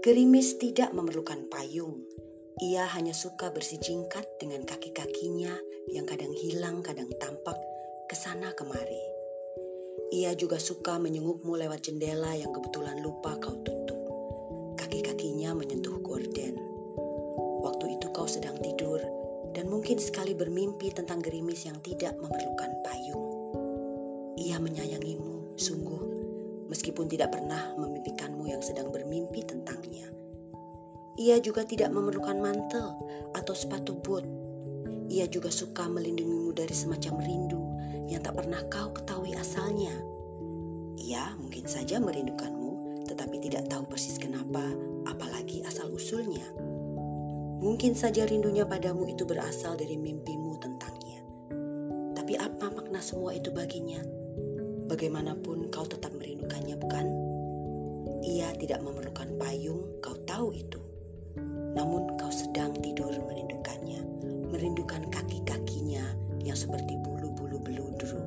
Gerimis tidak memerlukan payung. Ia hanya suka bersijingkat dengan kaki-kakinya yang kadang hilang, kadang tampak ke sana kemari. Ia juga suka menyengukmu lewat jendela yang kebetulan lupa kau tutup. Kaki-kakinya menyentuh gorden. Waktu itu kau sedang tidur dan mungkin sekali bermimpi tentang gerimis yang tidak memerlukan payung. Ia menyayangimu sungguh meskipun tidak pernah memimpikanmu yang sedang bermimpi tentangnya. Ia juga tidak memerlukan mantel atau sepatu boot. Ia juga suka melindungimu dari semacam rindu yang tak pernah kau ketahui asalnya. Ia mungkin saja merindukanmu, tetapi tidak tahu persis kenapa, apalagi asal-usulnya. Mungkin saja rindunya padamu itu berasal dari mimpimu tentangnya. Tapi apa makna semua itu baginya? Bagaimanapun kau tetap merindukannya, bukan? Ia tidak memerlukan payung, kau tahu itu. Namun kau sedang tidur merindukannya, merindukan kaki-kakinya yang seperti bulu-bulu beludru.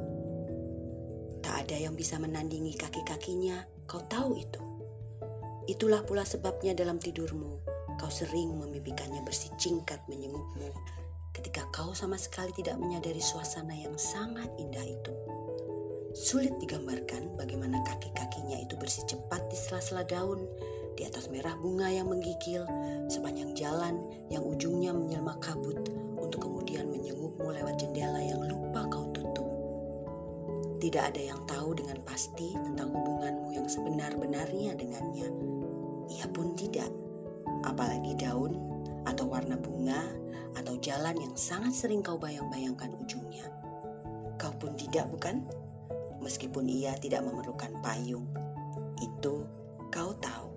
Tak ada yang bisa menandingi kaki-kakinya, kau tahu itu. Itulah pula sebabnya dalam tidurmu, kau sering memimpikannya bersicingkat menyengukmu ketika kau sama sekali tidak menyadari suasana yang sangat indah itu. Sulit digambarkan bagaimana kaki-kakinya itu bersih cepat di sela-sela daun, di atas merah bunga yang menggigil, sepanjang jalan yang ujungnya menyelma kabut untuk kemudian menyengukmu lewat jendela yang lupa kau tutup. Tidak ada yang tahu dengan pasti tentang hubunganmu yang sebenar-benarnya dengannya. Ia pun tidak, apalagi daun atau warna bunga atau jalan yang sangat sering kau bayang-bayangkan ujungnya. Kau pun tidak, bukan? Meskipun ia tidak memerlukan payung, itu kau tahu.